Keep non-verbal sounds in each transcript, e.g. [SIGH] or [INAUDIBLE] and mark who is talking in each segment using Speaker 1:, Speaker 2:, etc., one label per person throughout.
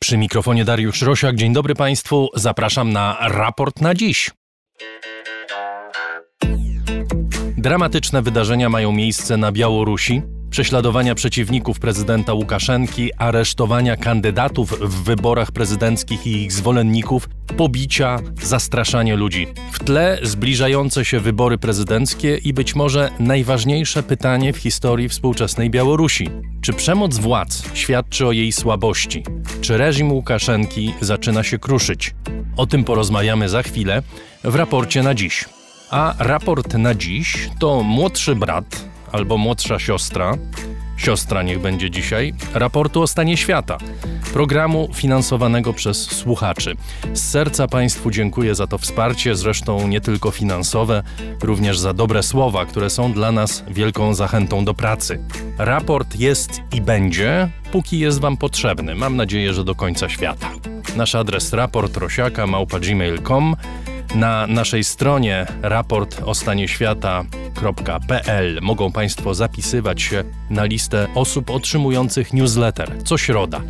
Speaker 1: Przy mikrofonie Dariusz Rosiak. Dzień dobry Państwu. Zapraszam na raport na dziś. Dramatyczne wydarzenia mają miejsce na Białorusi. Prześladowania przeciwników prezydenta Łukaszenki, aresztowania kandydatów w wyborach prezydenckich i ich zwolenników, pobicia, zastraszanie ludzi. W tle zbliżające się wybory prezydenckie i być może najważniejsze pytanie w historii współczesnej Białorusi. Czy przemoc władz świadczy o jej słabości? Czy reżim Łukaszenki zaczyna się kruszyć? O tym porozmawiamy za chwilę w raporcie na dziś. A raport na dziś to młodszy brat albo młodsza siostra, siostra niech będzie dzisiaj, raportu o stanie świata, programu finansowanego przez słuchaczy. Z serca Państwu dziękuję za to wsparcie, zresztą nie tylko finansowe, również za dobre słowa, które są dla nas wielką zachętą do pracy. Raport jest i będzie, póki jest Wam potrzebny. Mam nadzieję, że do końca świata. Nasz adres raport rosiaka małpa.gmail.com na naszej stronie raport o stanie świata.pl mogą Państwo zapisywać się na listę osób otrzymujących newsletter co środa.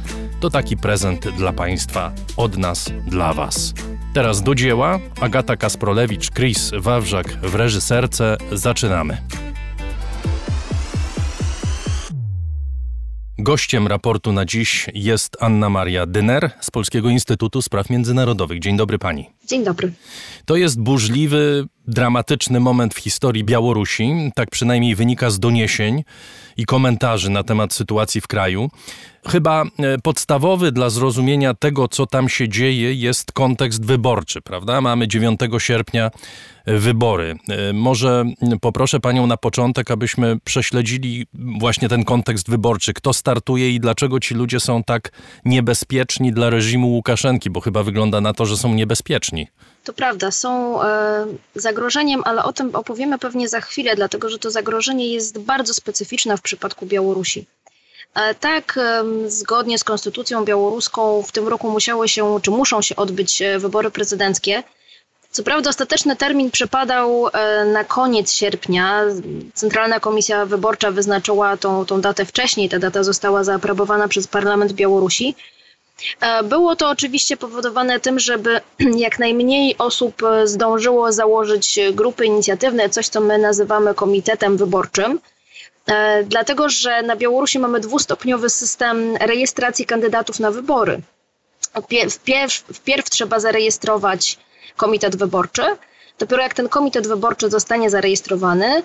Speaker 1: To taki prezent dla Państwa, od nas dla Was. Teraz do dzieła. Agata Kasprolewicz, Chris Wawrzak w reżyserce. Zaczynamy. Gościem raportu na dziś jest Anna Maria Dyner z Polskiego Instytutu Spraw Międzynarodowych. Dzień dobry pani.
Speaker 2: Dzień dobry.
Speaker 1: To jest burzliwy, dramatyczny moment w historii Białorusi, tak przynajmniej wynika z doniesień i komentarzy na temat sytuacji w kraju. Chyba e, podstawowy dla zrozumienia tego, co tam się dzieje, jest kontekst wyborczy, prawda? Mamy 9 sierpnia e, wybory. E, może poproszę panią na początek, abyśmy prześledzili właśnie ten kontekst wyborczy. Kto startuje i dlaczego ci ludzie są tak niebezpieczni dla reżimu Łukaszenki, bo chyba wygląda na to, że są niebezpieczni.
Speaker 2: To prawda, są e, zagrożeniem, ale o tym opowiemy pewnie za chwilę, dlatego że to zagrożenie jest bardzo specyficzne w przypadku Białorusi. E, tak, zgodnie z konstytucją białoruską w tym roku musiały się, czy muszą się odbyć e, wybory prezydenckie. Co prawda ostateczny termin przypadał na koniec sierpnia. Centralna Komisja Wyborcza wyznaczyła tą, tą datę wcześniej. Ta data została zaaprobowana przez Parlament Białorusi. E, było to oczywiście powodowane tym, żeby [CLEARS THROAT] jak najmniej osób e, zdążyło założyć grupy inicjatywne, coś co my nazywamy komitetem wyborczym. E, dlatego, że na Białorusi mamy dwustopniowy system rejestracji kandydatów na wybory. Wpierw, wpierw trzeba zarejestrować komitet wyborczy. Dopiero jak ten komitet wyborczy zostanie zarejestrowany,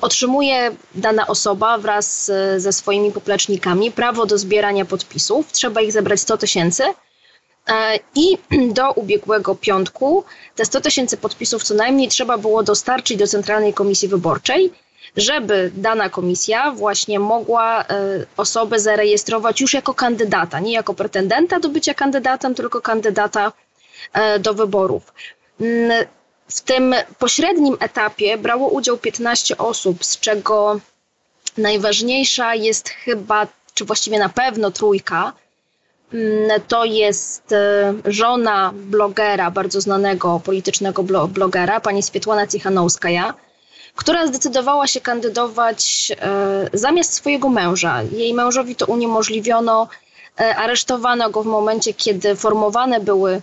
Speaker 2: otrzymuje dana osoba wraz ze swoimi poplecznikami prawo do zbierania podpisów. Trzeba ich zebrać 100 tysięcy. E, I [CLEARS THROAT] do ubiegłego piątku te 100 tysięcy podpisów co najmniej trzeba było dostarczyć do Centralnej Komisji Wyborczej, żeby dana komisja właśnie mogła e, osobę zarejestrować już jako kandydata, nie jako pretendenta do bycia kandydatem, tylko kandydata e, do wyborów. W tym pośrednim etapie brało udział 15 osób, z czego najważniejsza jest chyba, czy właściwie na pewno trójka. Mm, to jest e, żona blogera, bardzo znanego politycznego blogera, pani Swietłana Cichanowskaja, która zdecydowała się kandydować e, zamiast swojego męża. Jej mężowi to uniemożliwiono, e, aresztowano go w momencie, kiedy formowane były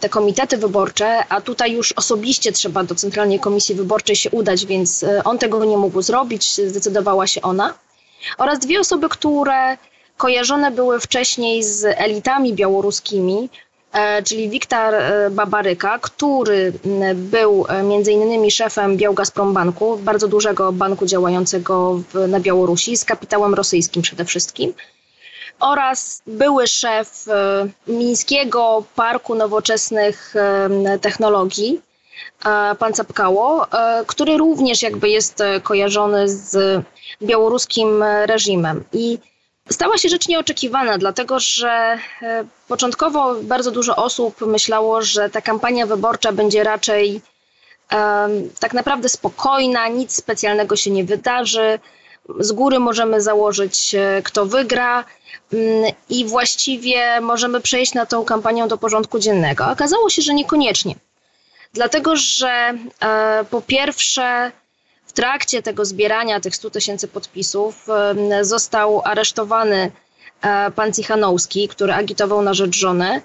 Speaker 2: te komitety wyborcze, a tutaj już osobiście trzeba do Centralnej Komisji Wyborczej się udać, więc e, on tego nie mógł zrobić, zdecydowała się ona. Oraz dwie osoby, które kojarzone były wcześniej z elitami białoruskimi, e, czyli Wiktor Babaryka, który był między innymi szefem Białgazprombanku, bardzo dużego banku działającego w, na Białorusi, z kapitałem rosyjskim przede wszystkim oraz były szef e, Mińskiego Parku Nowoczesnych e, Technologii, e, pan Capkało, który również jakby jest kojarzony z białoruskim reżimem. I stała się rzecz nieoczekiwana, dlatego że początkowo bardzo dużo osób myślało, że ta kampania wyborcza będzie raczej tak naprawdę spokojna, nic specjalnego się nie wydarzy. Z góry możemy założyć, kto wygra. Mm, i właściwie możemy przejść na tą kampanią do porządku dziennego. Okazało się, że niekoniecznie. Dlatego, że e, po pierwsze, w trakcie tego zbierania tych 100 tysięcy podpisów został aresztowany pan Cichanowski, który agitował na rzecz żony.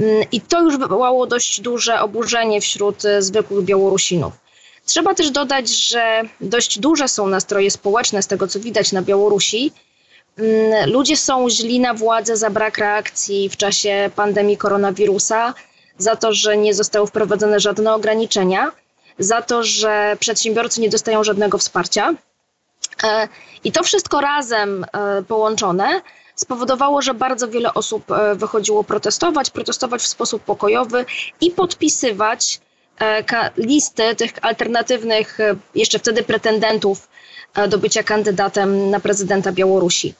Speaker 2: Mm, I to już wywołało dość duże oburzenie wśród zwykłych Białorusinów. Trzeba też dodać, że dość duże są nastroje społeczne z tego, co widać na Białorusi. Mm, ludzie są źli na władzę za brak reakcji w czasie pandemii koronawirusa, za to, że nie zostały wprowadzone żadne ograniczenia, za to, że przedsiębiorcy nie dostają żadnego wsparcia. E, I to wszystko razem e, połączone spowodowało, że bardzo wiele osób e, wychodziło protestować, protestować w sposób pokojowy i podpisywać listy tych alternatywnych, jeszcze wtedy pretendentów do bycia kandydatem na prezydenta Białorusi.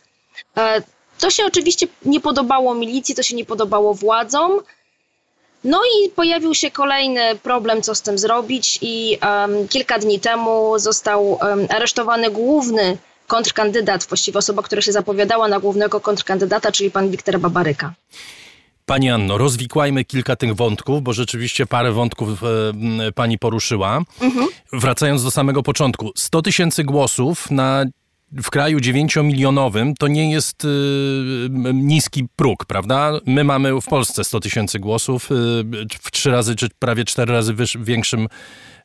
Speaker 2: To się oczywiście nie podobało milicji, to się nie podobało władzom. No i pojawił się kolejny problem, co z tym zrobić, i um, kilka dni temu został um, aresztowany główny kontrkandydat, właściwie osoba, która się zapowiadała na głównego kontrkandydata, czyli pan Wiktor Babaryka.
Speaker 1: Pani Anno, rozwikłajmy kilka tych wątków, bo rzeczywiście parę wątków e, pani poruszyła. Mhm. Wracając do samego początku, 100 tysięcy głosów na w kraju 9-milionowym to nie jest y, niski próg, prawda? My mamy w Polsce 100 tysięcy głosów, y, w trzy razy czy prawie cztery razy wyż, większym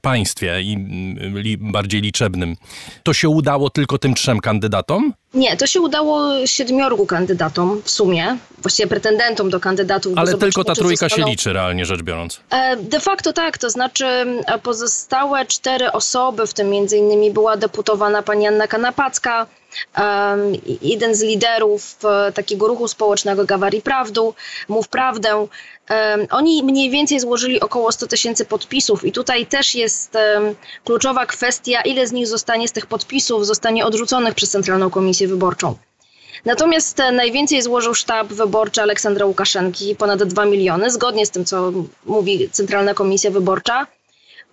Speaker 1: państwie i mm, li, bardziej liczebnym. To się udało tylko tym trzem kandydatom?
Speaker 2: Nie, to się udało siedmiorgu kandydatom w sumie, właściwie pretendentom do kandydatów.
Speaker 1: Ale tylko ta trójka zostaną... się liczy, realnie rzecz biorąc.
Speaker 2: E, de facto tak, to znaczy e, pozostałe cztery osoby, w tym między innymi była deputowana pani Anna Kanapacka, jeden z liderów e, takiego ruchu społecznego Gawari Prawdu, Mów Prawdę, oni mniej więcej złożyli około 100 tysięcy podpisów i tutaj też jest kluczowa kwestia, ile z nich zostanie z tych podpisów, zostanie odrzuconych przez Centralną Komisję Wyborczą. Natomiast e, najwięcej złożył sztab wyborczy Aleksandra Łukaszenki, ponad 2 miliony, zgodnie z tym, co mówi Centralna Komisja Wyborcza.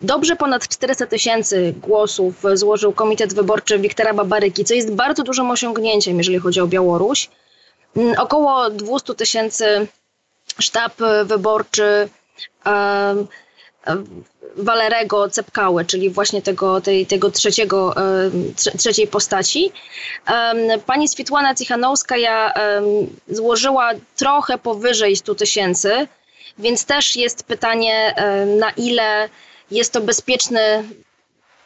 Speaker 2: Dobrze ponad 400 tysięcy głosów złożył Komitet Wyborczy Wiktora Babaryki, co jest bardzo dużym osiągnięciem, jeżeli chodzi o Białoruś. Mm, około 200 tysięcy sztab wyborczy Walerego Cepkały, czyli właśnie tego, tej, tego trzeciego, trzeciej postaci. Pani Switłana Cichanowska ja złożyła trochę powyżej 100 tysięcy, więc też jest pytanie, na ile jest to bezpieczny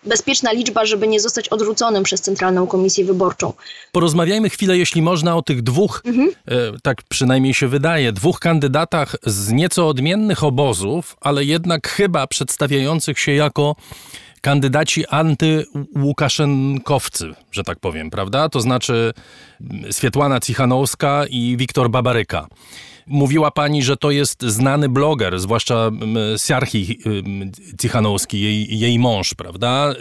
Speaker 2: bezpieczna liczba, żeby nie zostać odrzuconym przez Centralną Komisję Wyborczą.
Speaker 1: Porozmawiajmy chwilę, jeśli można, o tych dwóch, mhm. e, tak przynajmniej się wydaje, dwóch kandydatach z nieco odmiennych obozów, ale jednak chyba przedstawiających się jako kandydaci antyłukaszenkowcy, że tak powiem, prawda? To znaczy Swietłana Cichanowska i Wiktor Babaryka. Mówiła pani, że to jest znany bloger, zwłaszcza Siarchi Cichanowski, jej, jej mąż, prawda? Y,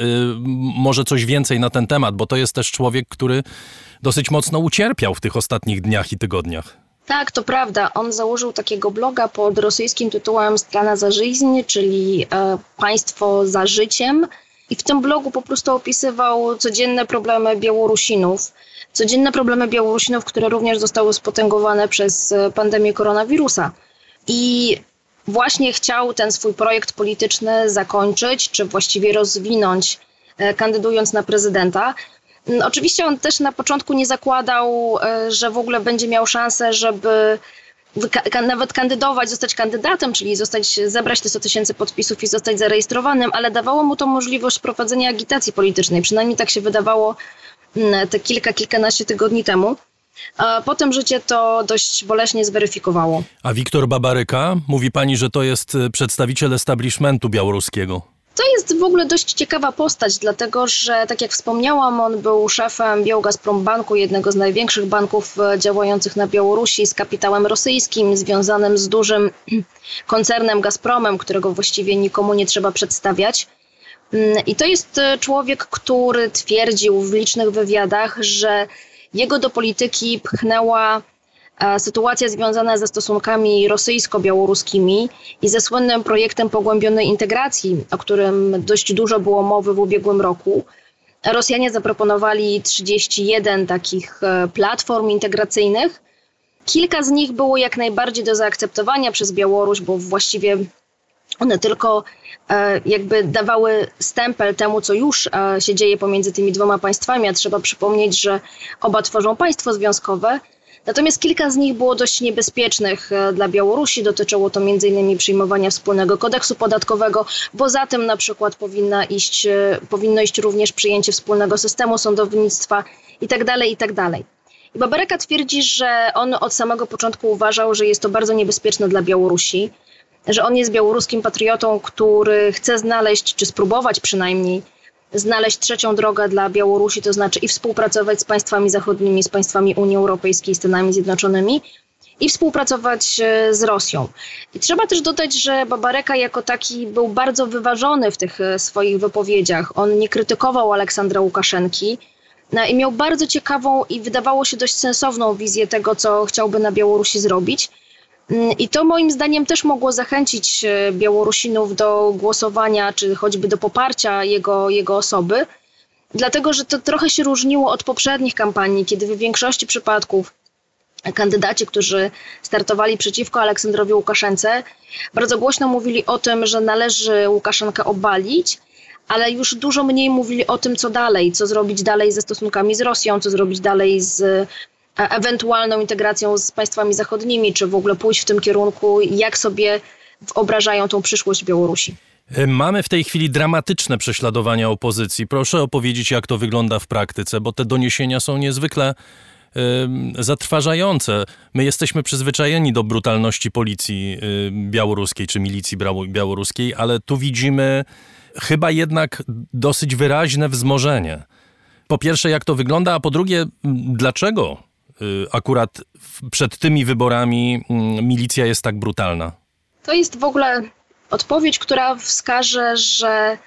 Speaker 1: może coś więcej na ten temat, bo to jest też człowiek, który dosyć mocno ucierpiał w tych ostatnich dniach i tygodniach.
Speaker 2: Tak, to prawda. On założył takiego bloga pod rosyjskim tytułem Strana za żyźń, czyli e, Państwo za życiem. I w tym blogu po prostu opisywał codzienne problemy Białorusinów codzienne problemy Białorusinów, które również zostały spotęgowane przez e, pandemię koronawirusa. I właśnie chciał ten swój projekt polityczny zakończyć, czy właściwie rozwinąć, e, kandydując na prezydenta. Mm, oczywiście on też na początku nie zakładał, e, że w ogóle będzie miał szansę, żeby nawet kandydować, zostać kandydatem, czyli zostać, zebrać te 100 tysięcy podpisów i zostać zarejestrowanym, ale dawało mu to możliwość prowadzenia agitacji politycznej. Przynajmniej tak się wydawało te kilka, kilkanaście tygodni temu. A potem życie to dość boleśnie zweryfikowało.
Speaker 1: A Wiktor Babaryka, mówi pani, że to jest y, przedstawiciel establishmentu białoruskiego.
Speaker 2: To jest w ogóle dość ciekawa postać, dlatego że, tak jak wspomniałam, on był szefem Białgazprom Banku, jednego z największych banków e, działających na Białorusi, z kapitałem rosyjskim, związanym z dużym [CLEARS THROAT] koncernem Gazpromem, którego właściwie nikomu nie trzeba przedstawiać. Mm, I to jest e, człowiek, który twierdził w licznych wywiadach, że jego do polityki pchnęła e, sytuacja związana ze stosunkami rosyjsko-białoruskimi i ze słynnym projektem pogłębionej integracji, o którym dość dużo było mowy w ubiegłym roku. Rosjanie zaproponowali 31 takich e, platform integracyjnych. Kilka z nich było jak najbardziej do zaakceptowania przez Białoruś, bo właściwie one tylko jakby dawały stempel temu, co już e, się dzieje pomiędzy tymi dwoma państwami, a trzeba przypomnieć, że oba tworzą państwo związkowe. Natomiast kilka z nich było dość niebezpiecznych e, dla Białorusi. Dotyczyło to m.in. przyjmowania wspólnego kodeksu podatkowego, bo za tym na przykład powinna iść, e, powinno iść również przyjęcie wspólnego systemu sądownictwa itd. Tak itd. Tak I Babareka twierdzi, że on od samego początku uważał, że jest to bardzo niebezpieczne dla Białorusi, że on jest białoruskim patriotą, który chce znaleźć, czy spróbować przynajmniej, znaleźć trzecią drogę dla Białorusi, to znaczy i współpracować z państwami zachodnimi, z państwami Unii Europejskiej, Stanami Zjednoczonymi i współpracować e, z Rosją. I trzeba też dodać, że Babareka jako taki był bardzo wyważony w tych e, swoich wypowiedziach. On nie krytykował Aleksandra Łukaszenki no i miał bardzo ciekawą i wydawało się dość sensowną wizję tego, co chciałby na Białorusi zrobić. I to moim zdaniem też mogło zachęcić e, Białorusinów do głosowania, czy choćby do poparcia jego, jego osoby, dlatego że to trochę się różniło od poprzednich kampanii, kiedy w większości przypadków kandydaci, którzy startowali przeciwko Aleksandrowi Łukaszence, bardzo głośno mówili o tym, że należy Łukaszenkę obalić, ale już dużo mniej mówili o tym, co dalej, co zrobić dalej ze stosunkami z Rosją, co zrobić dalej z ewentualną integracją z państwami zachodnimi, czy w ogóle pójść w tym kierunku, jak sobie wyobrażają tą przyszłość Białorusi.
Speaker 1: E, mamy w tej chwili dramatyczne prześladowania opozycji. Proszę opowiedzieć, jak to wygląda w praktyce, bo te doniesienia są niezwykle y, zatrważające. My jesteśmy przyzwyczajeni do brutalności policji y, białoruskiej czy milicji białoruskiej, ale tu widzimy chyba jednak dosyć wyraźne wzmożenie. Po pierwsze, jak to wygląda, a po drugie, dlaczego akurat przed tymi wyborami mm, milicja jest tak brutalna?
Speaker 2: To jest w ogóle odpowiedź, która wskaże, że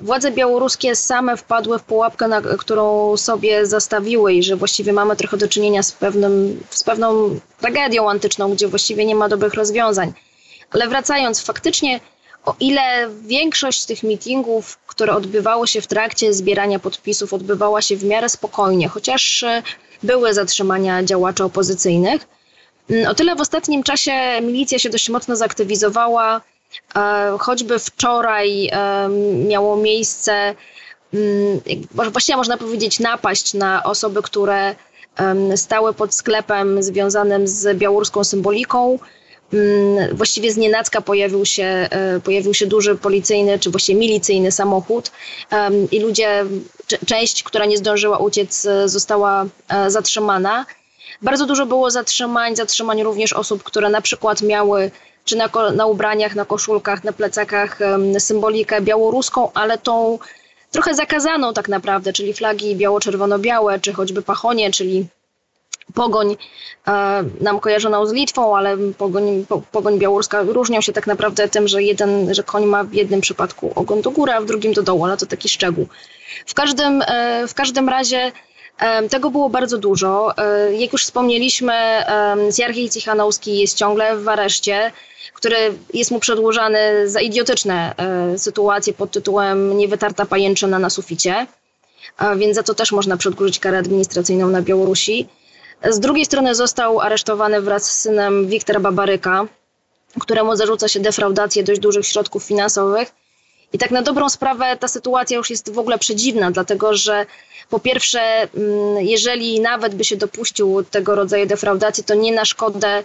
Speaker 2: władze białoruskie same wpadły w pułapkę, na, którą sobie zastawiły i że właściwie mamy trochę do czynienia z, pewnym, z pewną tragedią antyczną, gdzie właściwie nie ma dobrych rozwiązań. Ale wracając, faktycznie o ile większość tych mitingów, które odbywało się w trakcie zbierania podpisów, odbywała się w miarę spokojnie, chociaż były zatrzymania działaczy opozycyjnych. Mm, o tyle w ostatnim czasie milicja się dość mocno zaktywizowała. E, choćby wczoraj miało miejsce, mm, właściwie można powiedzieć, napaść na osoby, które stały pod sklepem związanym z białoruską symboliką. Mm, właściwie z nienacka pojawił się, e, pojawił się duży policyjny, czy właściwie milicyjny samochód i ludzie, część, która nie zdążyła uciec, e, została e, zatrzymana. Bardzo dużo było zatrzymań, zatrzymań również osób, które na przykład miały czy na, na ubraniach, na koszulkach, na plecakach symbolikę białoruską, ale tą trochę zakazaną tak naprawdę, czyli flagi biało-czerwono-białe, czy choćby pachonie, czyli pogoń e, nam kojarzoną z Litwą, ale pogoń, po, pogoń białoruska różnią się tak naprawdę tym, że jeden, że koń ma w jednym przypadku ogon do góry, a w drugim do dołu, ale to taki szczegół. W każdym, e, w każdym razie e, tego było bardzo dużo. Jak już wspomnieliśmy, Zjarchij Cichanowski jest ciągle w areszcie, który jest mu przedłużany za idiotyczne sytuacje pod tytułem niewytarta pajęczyna na suficie. Więc za to też można przedłużyć karę administracyjną na Białorusi. Z drugiej strony został aresztowany wraz z synem Wiktora Babaryka, któremu zarzuca się defraudację dość dużych środków finansowych. I tak na dobrą sprawę ta sytuacja już jest w ogóle przedziwna, dlatego że po pierwsze, mm, jeżeli nawet by się dopuścił tego rodzaju defraudacji, to nie na szkodę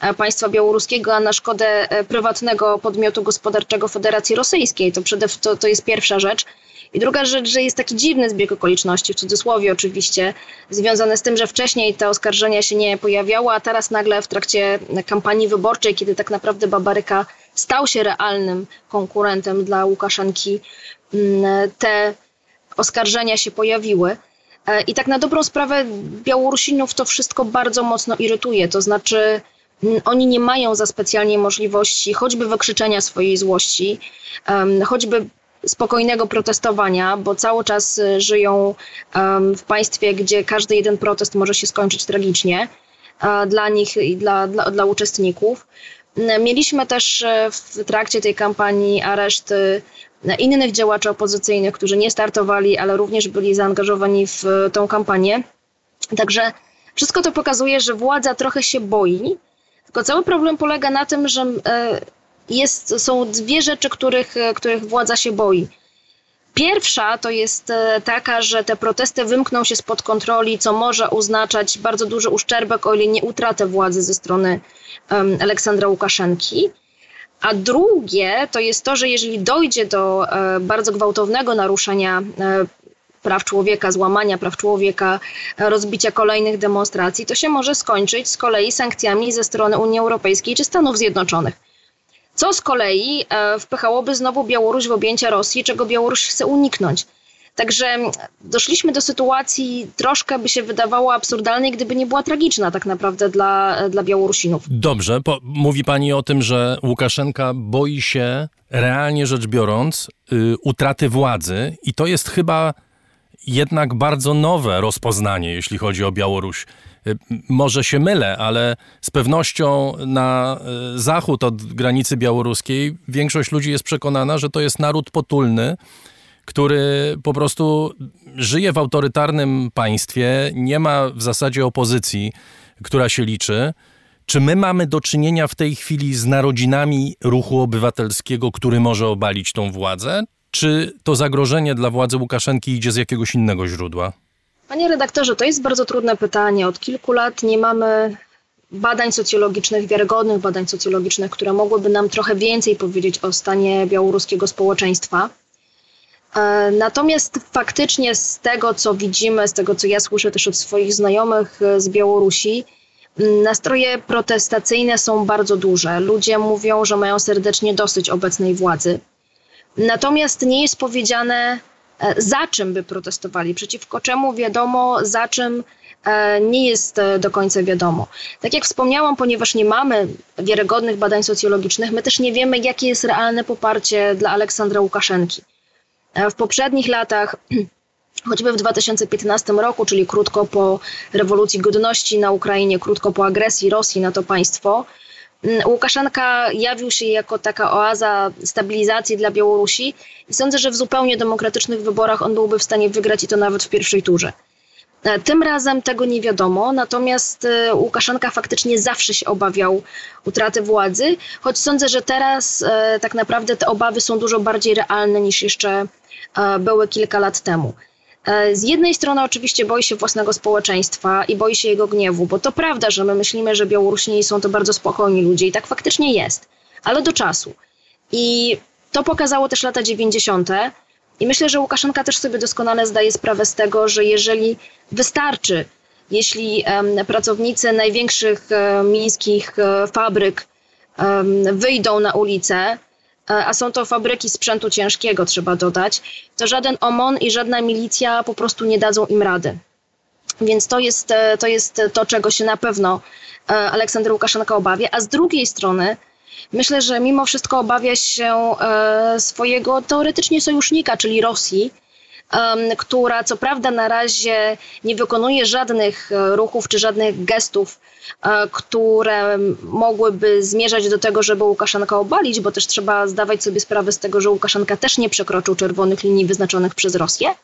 Speaker 2: e, państwa białoruskiego, a na szkodę e, prywatnego podmiotu gospodarczego Federacji Rosyjskiej. To, przede, to, to jest pierwsza rzecz. I druga rzecz, że jest taki dziwny zbieg okoliczności, w cudzysłowie oczywiście, związany z tym, że wcześniej te oskarżenia się nie pojawiały, a teraz nagle w trakcie kampanii wyborczej, kiedy tak naprawdę Babaryka stał się realnym konkurentem dla Łukaszenki, mm, te oskarżenia się pojawiły. E, I tak na dobrą sprawę Białorusinów to wszystko bardzo mocno irytuje. To znaczy, mm, oni nie mają za specjalnie możliwości choćby wykrzyczenia swojej złości, choćby spokojnego protestowania, bo cały czas y, żyją w państwie, gdzie każdy jeden protest może się skończyć tragicznie dla nich i dla, dla, dla uczestników. Mieliśmy też y, w trakcie tej kampanii areszty innych działaczy opozycyjnych, którzy nie startowali, ale również byli zaangażowani w tą kampanię. Także wszystko to pokazuje, że władza trochę się boi. Tylko cały problem polega na tym, że jest, są dwie rzeczy, których, których władza się boi. Pierwsza to jest taka, że te protesty wymkną się spod kontroli, co może oznaczać bardzo duży uszczerbek, o ile nie utratę władzy ze strony um, Aleksandra Łukaszenki. A drugie to jest to, że jeżeli dojdzie do e, bardzo gwałtownego naruszenia e, praw człowieka, złamania praw człowieka, rozbicia kolejnych demonstracji, to się może skończyć z kolei sankcjami ze strony Unii Europejskiej czy Stanów Zjednoczonych. Co z kolei e, wpychałoby znowu Białoruś w objęcia Rosji, czego Białoruś chce uniknąć. Także doszliśmy do sytuacji troszkę by się wydawało absurdalnej, gdyby nie była tragiczna tak naprawdę dla, dla Białorusinów.
Speaker 1: Dobrze, mówi pani o tym, że Łukaszenka boi się, realnie rzecz biorąc, y, utraty władzy i to jest chyba jednak bardzo nowe rozpoznanie, jeśli chodzi o Białoruś. Y, może się mylę, ale z pewnością na y, zachód od granicy białoruskiej większość ludzi jest przekonana, że to jest naród potulny, który po prostu żyje w autorytarnym państwie, nie ma w zasadzie opozycji, która się liczy. Czy my mamy do czynienia w tej chwili z narodzinami ruchu obywatelskiego, który może obalić tą władzę? Czy to zagrożenie dla władzy Łukaszenki idzie z jakiegoś innego źródła?
Speaker 2: Panie redaktorze, to jest bardzo trudne pytanie. Od kilku lat nie mamy badań socjologicznych, wiarygodnych badań socjologicznych, które mogłyby nam trochę więcej powiedzieć o stanie białoruskiego społeczeństwa. E, natomiast faktycznie z tego, co widzimy, z tego, co ja słyszę też od swoich znajomych e, z Białorusi, nastroje protestacyjne są bardzo duże. Ludzie mówią, że mają serdecznie dosyć obecnej władzy. Natomiast nie jest powiedziane, za czym by protestowali, przeciwko czemu wiadomo, za czym nie jest do końca wiadomo. Tak jak wspomniałam, ponieważ nie mamy wiarygodnych badań socjologicznych, my też nie wiemy, jakie jest realne poparcie dla Aleksandra Łukaszenki. W poprzednich latach [CLEARS THROAT] choćby w 2015 roku, czyli krótko po rewolucji godności na Ukrainie, krótko po agresji Rosji na to państwo, Łukaszenka jawił się jako taka oaza stabilizacji dla Białorusi i sądzę, że w zupełnie demokratycznych wyborach on byłby w stanie wygrać i to nawet w pierwszej turze. E, tym razem tego nie wiadomo, natomiast e, Łukaszenka faktycznie zawsze się obawiał utraty władzy, choć sądzę, że teraz e, tak naprawdę te obawy są dużo bardziej realne niż jeszcze były kilka lat temu. Z jednej strony oczywiście boi się własnego społeczeństwa i boi się jego gniewu, bo to prawda, że my myślimy, że Białorusini są to bardzo spokojni ludzie i tak faktycznie jest, ale do czasu. I to pokazało też lata 90., i myślę, że Łukaszenka też sobie doskonale zdaje sprawę z tego, że jeżeli wystarczy, jeśli pracownicy największych um, miejskich um, fabryk wyjdą na ulicę, a są to fabryki sprzętu ciężkiego, trzeba dodać, to żaden OMON i żadna milicja po prostu nie dadzą im rady. Więc to jest to, jest to czego się na pewno Aleksander Łukaszenka obawia. A z drugiej strony, Myślę, że mimo wszystko obawia się e, swojego teoretycznie sojusznika, czyli Rosji, która co prawda na razie nie wykonuje żadnych e, ruchów czy żadnych gestów, e, które mogłyby zmierzać do tego, żeby Łukaszenka obalić, bo też trzeba zdawać sobie sprawę z tego, że Łukaszenka też nie przekroczył czerwonych linii wyznaczonych przez Rosję,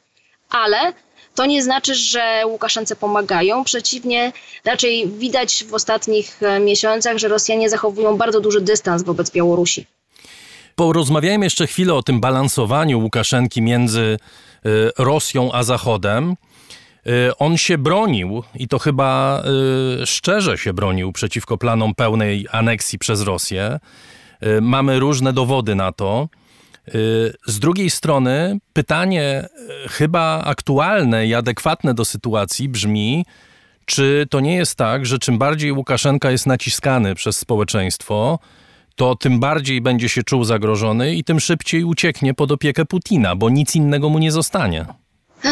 Speaker 2: ale to nie znaczy, że Łukaszence pomagają. Przeciwnie, raczej widać w ostatnich e, miesiącach, że Rosjanie zachowują bardzo duży dystans wobec Białorusi.
Speaker 1: Porozmawiajmy jeszcze chwilę o tym balansowaniu Łukaszenki między Rosją a Zachodem. E, on się bronił i to chyba szczerze się bronił przeciwko planom pełnej aneksji przez Rosję. Mamy różne dowody na to. Y, z drugiej strony, pytanie y, chyba aktualne i adekwatne do sytuacji brzmi, czy to nie jest tak, że czym bardziej Łukaszenka jest naciskany przez społeczeństwo, to tym bardziej będzie się czuł zagrożony i tym szybciej ucieknie pod opiekę Putina, bo nic innego mu nie zostanie.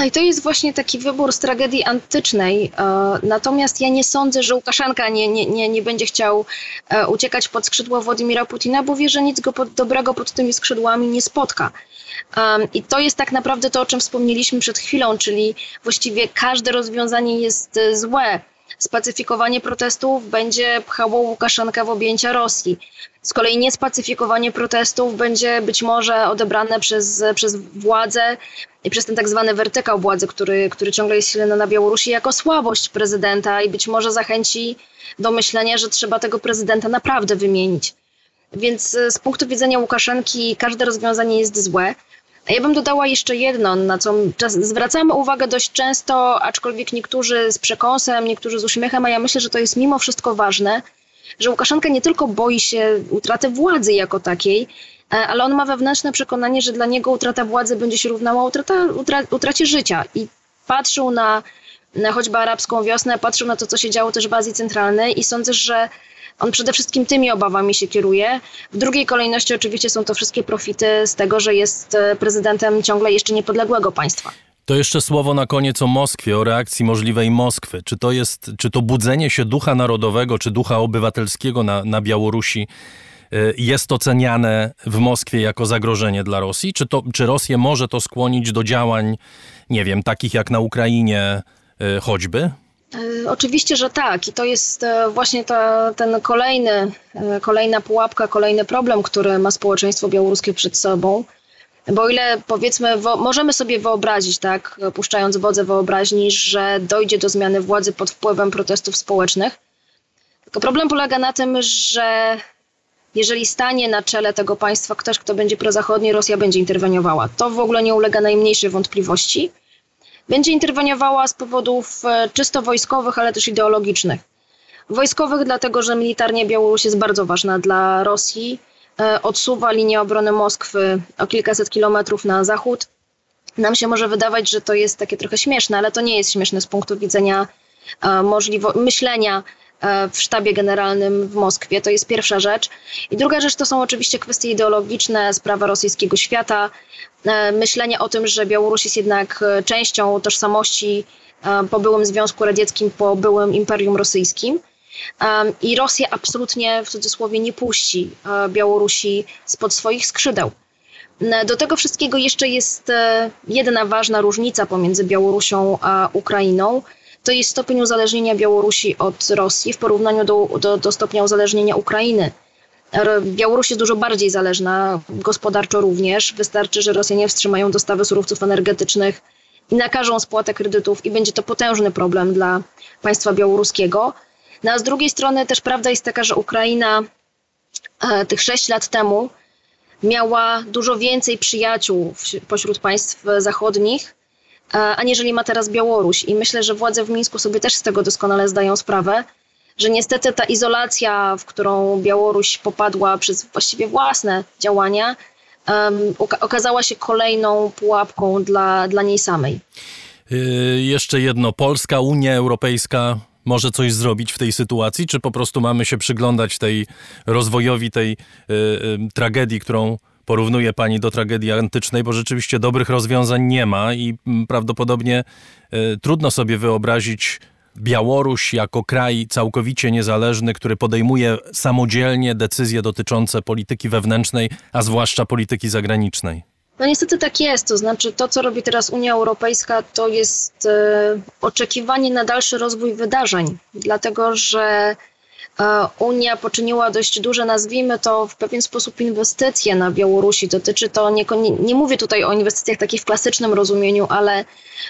Speaker 2: I to jest właśnie taki wybór z tragedii antycznej. E, natomiast ja nie sądzę, że Łukaszenka nie, nie, nie, nie będzie chciał e, uciekać pod skrzydła Władimira Putina, bo wie, że nic go pod, dobrego pod tymi skrzydłami nie spotka. I to jest tak naprawdę to, o czym wspomnieliśmy przed chwilą, czyli właściwie każde rozwiązanie jest e, złe. Spacyfikowanie protestów będzie pchało Łukaszenkę w objęcia Rosji. Z kolei niespacyfikowanie protestów będzie być może odebrane przez, przez władzę i przez ten tak zwany wertykał władzy, który, który ciągle jest silny na Białorusi, jako słabość prezydenta i być może zachęci do myślenia, że trzeba tego prezydenta naprawdę wymienić. Więc e, z punktu widzenia Łukaszenki każde rozwiązanie jest złe. Ja bym dodała jeszcze jedno, na co zwracamy uwagę dość często, aczkolwiek niektórzy z przekąsem, niektórzy z uśmiechem, a ja myślę, że to jest mimo wszystko ważne, że Łukaszenka nie tylko boi się utraty władzy jako takiej, e, ale on ma wewnętrzne przekonanie, że dla niego utrata władzy będzie się równała utrata, utra, utracie życia. I patrzył na, na choćby arabską wiosnę, patrzył na to, co się działo też w Azji Centralnej i sądzę, że on przede wszystkim tymi obawami się kieruje. W drugiej kolejności oczywiście są to wszystkie profity z tego, że jest e, prezydentem ciągle jeszcze niepodległego państwa.
Speaker 1: To jeszcze słowo na koniec o Moskwie, o reakcji możliwej Moskwy. Czy to jest, czy to budzenie się ducha narodowego, czy ducha obywatelskiego na, na Białorusi e, jest oceniane w Moskwie jako zagrożenie dla Rosji? Czy, to, czy Rosję może to skłonić do działań, nie wiem, takich jak na Ukrainie e, choćby?
Speaker 2: E, oczywiście, że tak. I to jest właśnie ta, ten kolejny, kolejna pułapka, kolejny problem, który ma społeczeństwo białoruskie przed sobą. Bo ile powiedzmy, możemy sobie wyobrazić, tak, puszczając wodze wyobraźni, że dojdzie do zmiany władzy pod wpływem protestów społecznych, tylko problem polega na tym, że jeżeli stanie na czele tego państwa ktoś, kto będzie prozachodni, Rosja będzie interweniowała. To w ogóle nie ulega najmniejszej wątpliwości będzie interweniowała z powodów e, czysto wojskowych, ale też ideologicznych. Wojskowych, dlatego że militarnie Białoruś jest bardzo ważna dla Rosji. E, odsuwa linię obrony Moskwy o kilkaset kilometrów na zachód. Nam się może wydawać, że to jest takie trochę śmieszne, ale to nie jest śmieszne z punktu widzenia e, możliwo- myślenia E, w sztabie generalnym w Moskwie. To jest pierwsza rzecz. I druga rzecz to są oczywiście kwestie ideologiczne, sprawa rosyjskiego świata, myślenie o tym, że Białoruś jest jednak częścią tożsamości po byłym Związku Radzieckim, po byłym Imperium Rosyjskim. I Rosja absolutnie w cudzysłowie nie puści Białorusi spod swoich skrzydeł. Do tego wszystkiego jeszcze jest jedna ważna różnica pomiędzy Białorusią a Ukrainą to jest stopień uzależnienia Białorusi od Rosji w porównaniu do, do, do stopnia uzależnienia Ukrainy. Białoruś jest dużo bardziej zależna, gospodarczo również. Wystarczy, że Rosjanie wstrzymają dostawy surowców energetycznych i nakażą spłatę kredytów, i będzie to potężny problem dla państwa białoruskiego. No a z drugiej strony też prawda jest taka, że Ukraina e, tych sześć lat temu miała dużo więcej przyjaciół pośród państw zachodnich aniżeli ma teraz Białoruś. I myślę, że władze w Mińsku sobie też z tego doskonale zdają sprawę, że niestety ta izolacja, w którą Białoruś popadła przez właściwie własne działania, um, okazała się kolejną pułapką dla, dla niej samej.
Speaker 1: Yy, jeszcze jedno. Polska, Unia Europejska może coś zrobić w tej sytuacji, czy po prostu mamy się przyglądać tej rozwojowi tej yy, yy, tragedii, którą porównuje pani do tragedii antycznej, bo rzeczywiście dobrych rozwiązań nie ma i mm, prawdopodobnie y, trudno sobie wyobrazić Białoruś jako kraj całkowicie niezależny, który podejmuje samodzielnie decyzje dotyczące polityki wewnętrznej, a zwłaszcza polityki zagranicznej.
Speaker 2: No niestety tak jest. To znaczy to, co robi teraz Unia Europejska, to jest e, oczekiwanie na dalszy rozwój wydarzeń, dlatego że Unia poczyniła dość duże, nazwijmy to w pewien sposób, inwestycje na Białorusi. Dotyczy to, nie, nie, mówię tutaj o inwestycjach takich w klasycznym rozumieniu, ale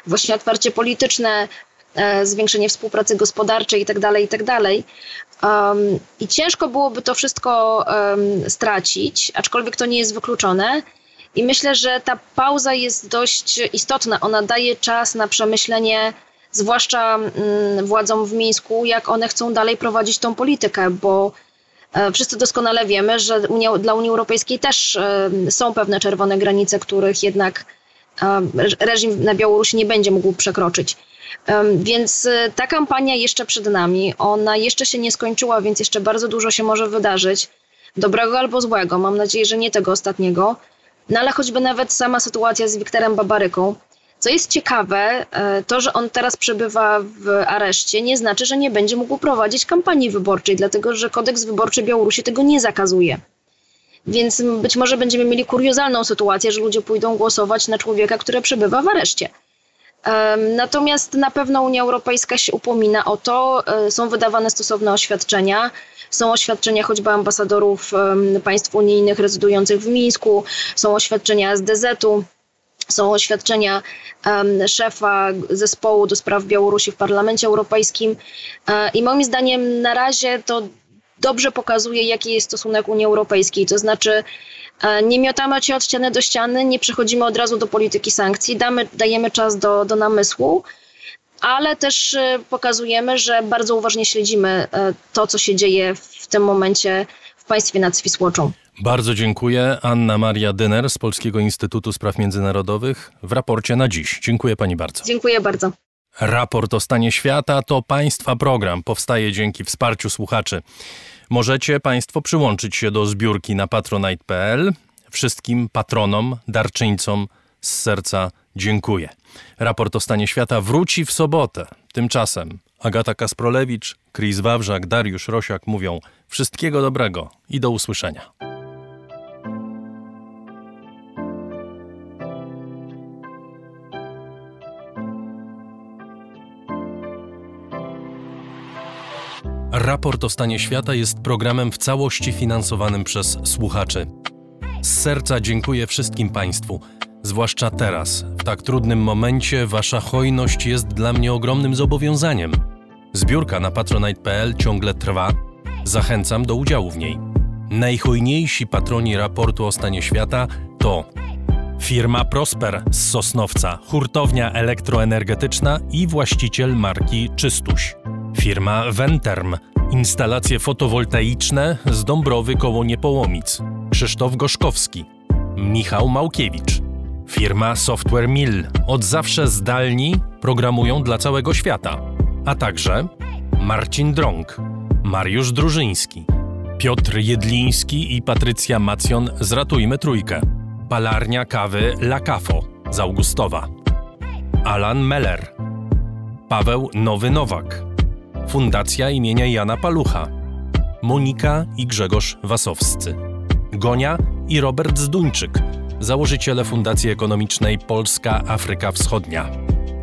Speaker 2: właśnie otwarcie polityczne, e, zwiększenie współpracy gospodarczej itd., tak itd. Tak I ciężko byłoby to wszystko stracić, aczkolwiek to nie jest wykluczone. I myślę, że ta pauza jest dość istotna. Ona daje czas na przemyślenie zwłaszcza mm, władzom w Mińsku, jak one chcą dalej prowadzić tą politykę, bo e, Wszyscy doskonale wiemy, że Unia, dla Unii Europejskiej też e, są pewne czerwone granice, których jednak e, reżim na Białorusi nie będzie mógł przekroczyć. Więc ta kampania jeszcze przed nami, ona jeszcze się nie skończyła, więc jeszcze bardzo dużo się może wydarzyć. Dobrego albo złego, mam nadzieję, że nie tego ostatniego. No ale choćby nawet sama sytuacja z Wiktorem Babaryką, co jest ciekawe, e, to, że on teraz przebywa w areszcie, nie znaczy, że nie będzie mógł prowadzić kampanii wyborczej, dlatego że kodeks wyborczy Białorusi tego nie zakazuje. Więc być może będziemy mieli kuriozalną sytuację, że ludzie pójdą głosować na człowieka, który przebywa w areszcie. Natomiast na pewno Unia Europejska się upomina o to, e, są wydawane stosowne oświadczenia. Są oświadczenia choćby ambasadorów państw unijnych rezydujących w Mińsku, są oświadczenia z DZ-u są oświadczenia szefa zespołu do spraw Białorusi w Parlamencie Europejskim e, i moim zdaniem na razie to dobrze pokazuje, jaki jest stosunek Unii Europejskiej. To znaczy, nie miotamy się od ściany do ściany, nie przechodzimy od razu do polityki sankcji, damy, dajemy czas do, do namysłu, ale też e, pokazujemy, że bardzo uważnie śledzimy e, to, co się dzieje w tym momencie w państwie nad Swisłoczą.
Speaker 1: Bardzo dziękuję. Anna Maria Dyner z Polskiego Instytutu Spraw Międzynarodowych w raporcie na dziś. Dziękuję pani bardzo.
Speaker 2: Dziękuję bardzo.
Speaker 1: Raport o stanie świata to Państwa program. Powstaje dzięki wsparciu słuchaczy. Możecie Państwo przyłączyć się do zbiórki na patronite.pl. Wszystkim patronom, darczyńcom z serca dziękuję. Raport o stanie świata wróci w sobotę. Tymczasem Agata Kasprolewicz, Chris Wawrzak, Dariusz Rosiak mówią wszystkiego dobrego i do usłyszenia. Raport o stanie świata jest programem w całości finansowanym przez słuchaczy. Z serca dziękuję wszystkim Państwu, zwłaszcza teraz, w tak trudnym momencie. Wasza hojność jest dla mnie ogromnym zobowiązaniem. Zbiórka na patronite.pl ciągle trwa. Zachęcam do udziału w niej. Najhojniejsi patroni raportu o stanie świata to firma Prosper z Sosnowca, hurtownia elektroenergetyczna i właściciel marki Czystuś. Firma Venterm, instalacje fotowoltaiczne z Dąbrowy koło Niepołomic. Krzysztof Goszkowski, Michał Małkiewicz. Firma Software Mill, od zawsze zdalni, programują dla całego świata. A także Marcin Drąg, Mariusz Drużyński, Piotr Jedliński i Patrycja Macjon z Ratujmy Trójkę. Palarnia kawy La Cafo z Augustowa. Alan Meller. Paweł Nowy Nowak. Fundacja imienia Jana Palucha. Monika i Grzegorz Wasowscy. Gonia i Robert Zduńczyk, założyciele Fundacji Ekonomicznej Polska Afryka Wschodnia.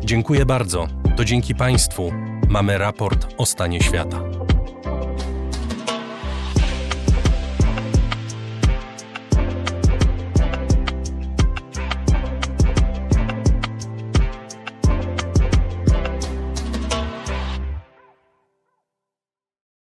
Speaker 1: Dziękuję bardzo. To dzięki Państwu mamy raport o stanie świata.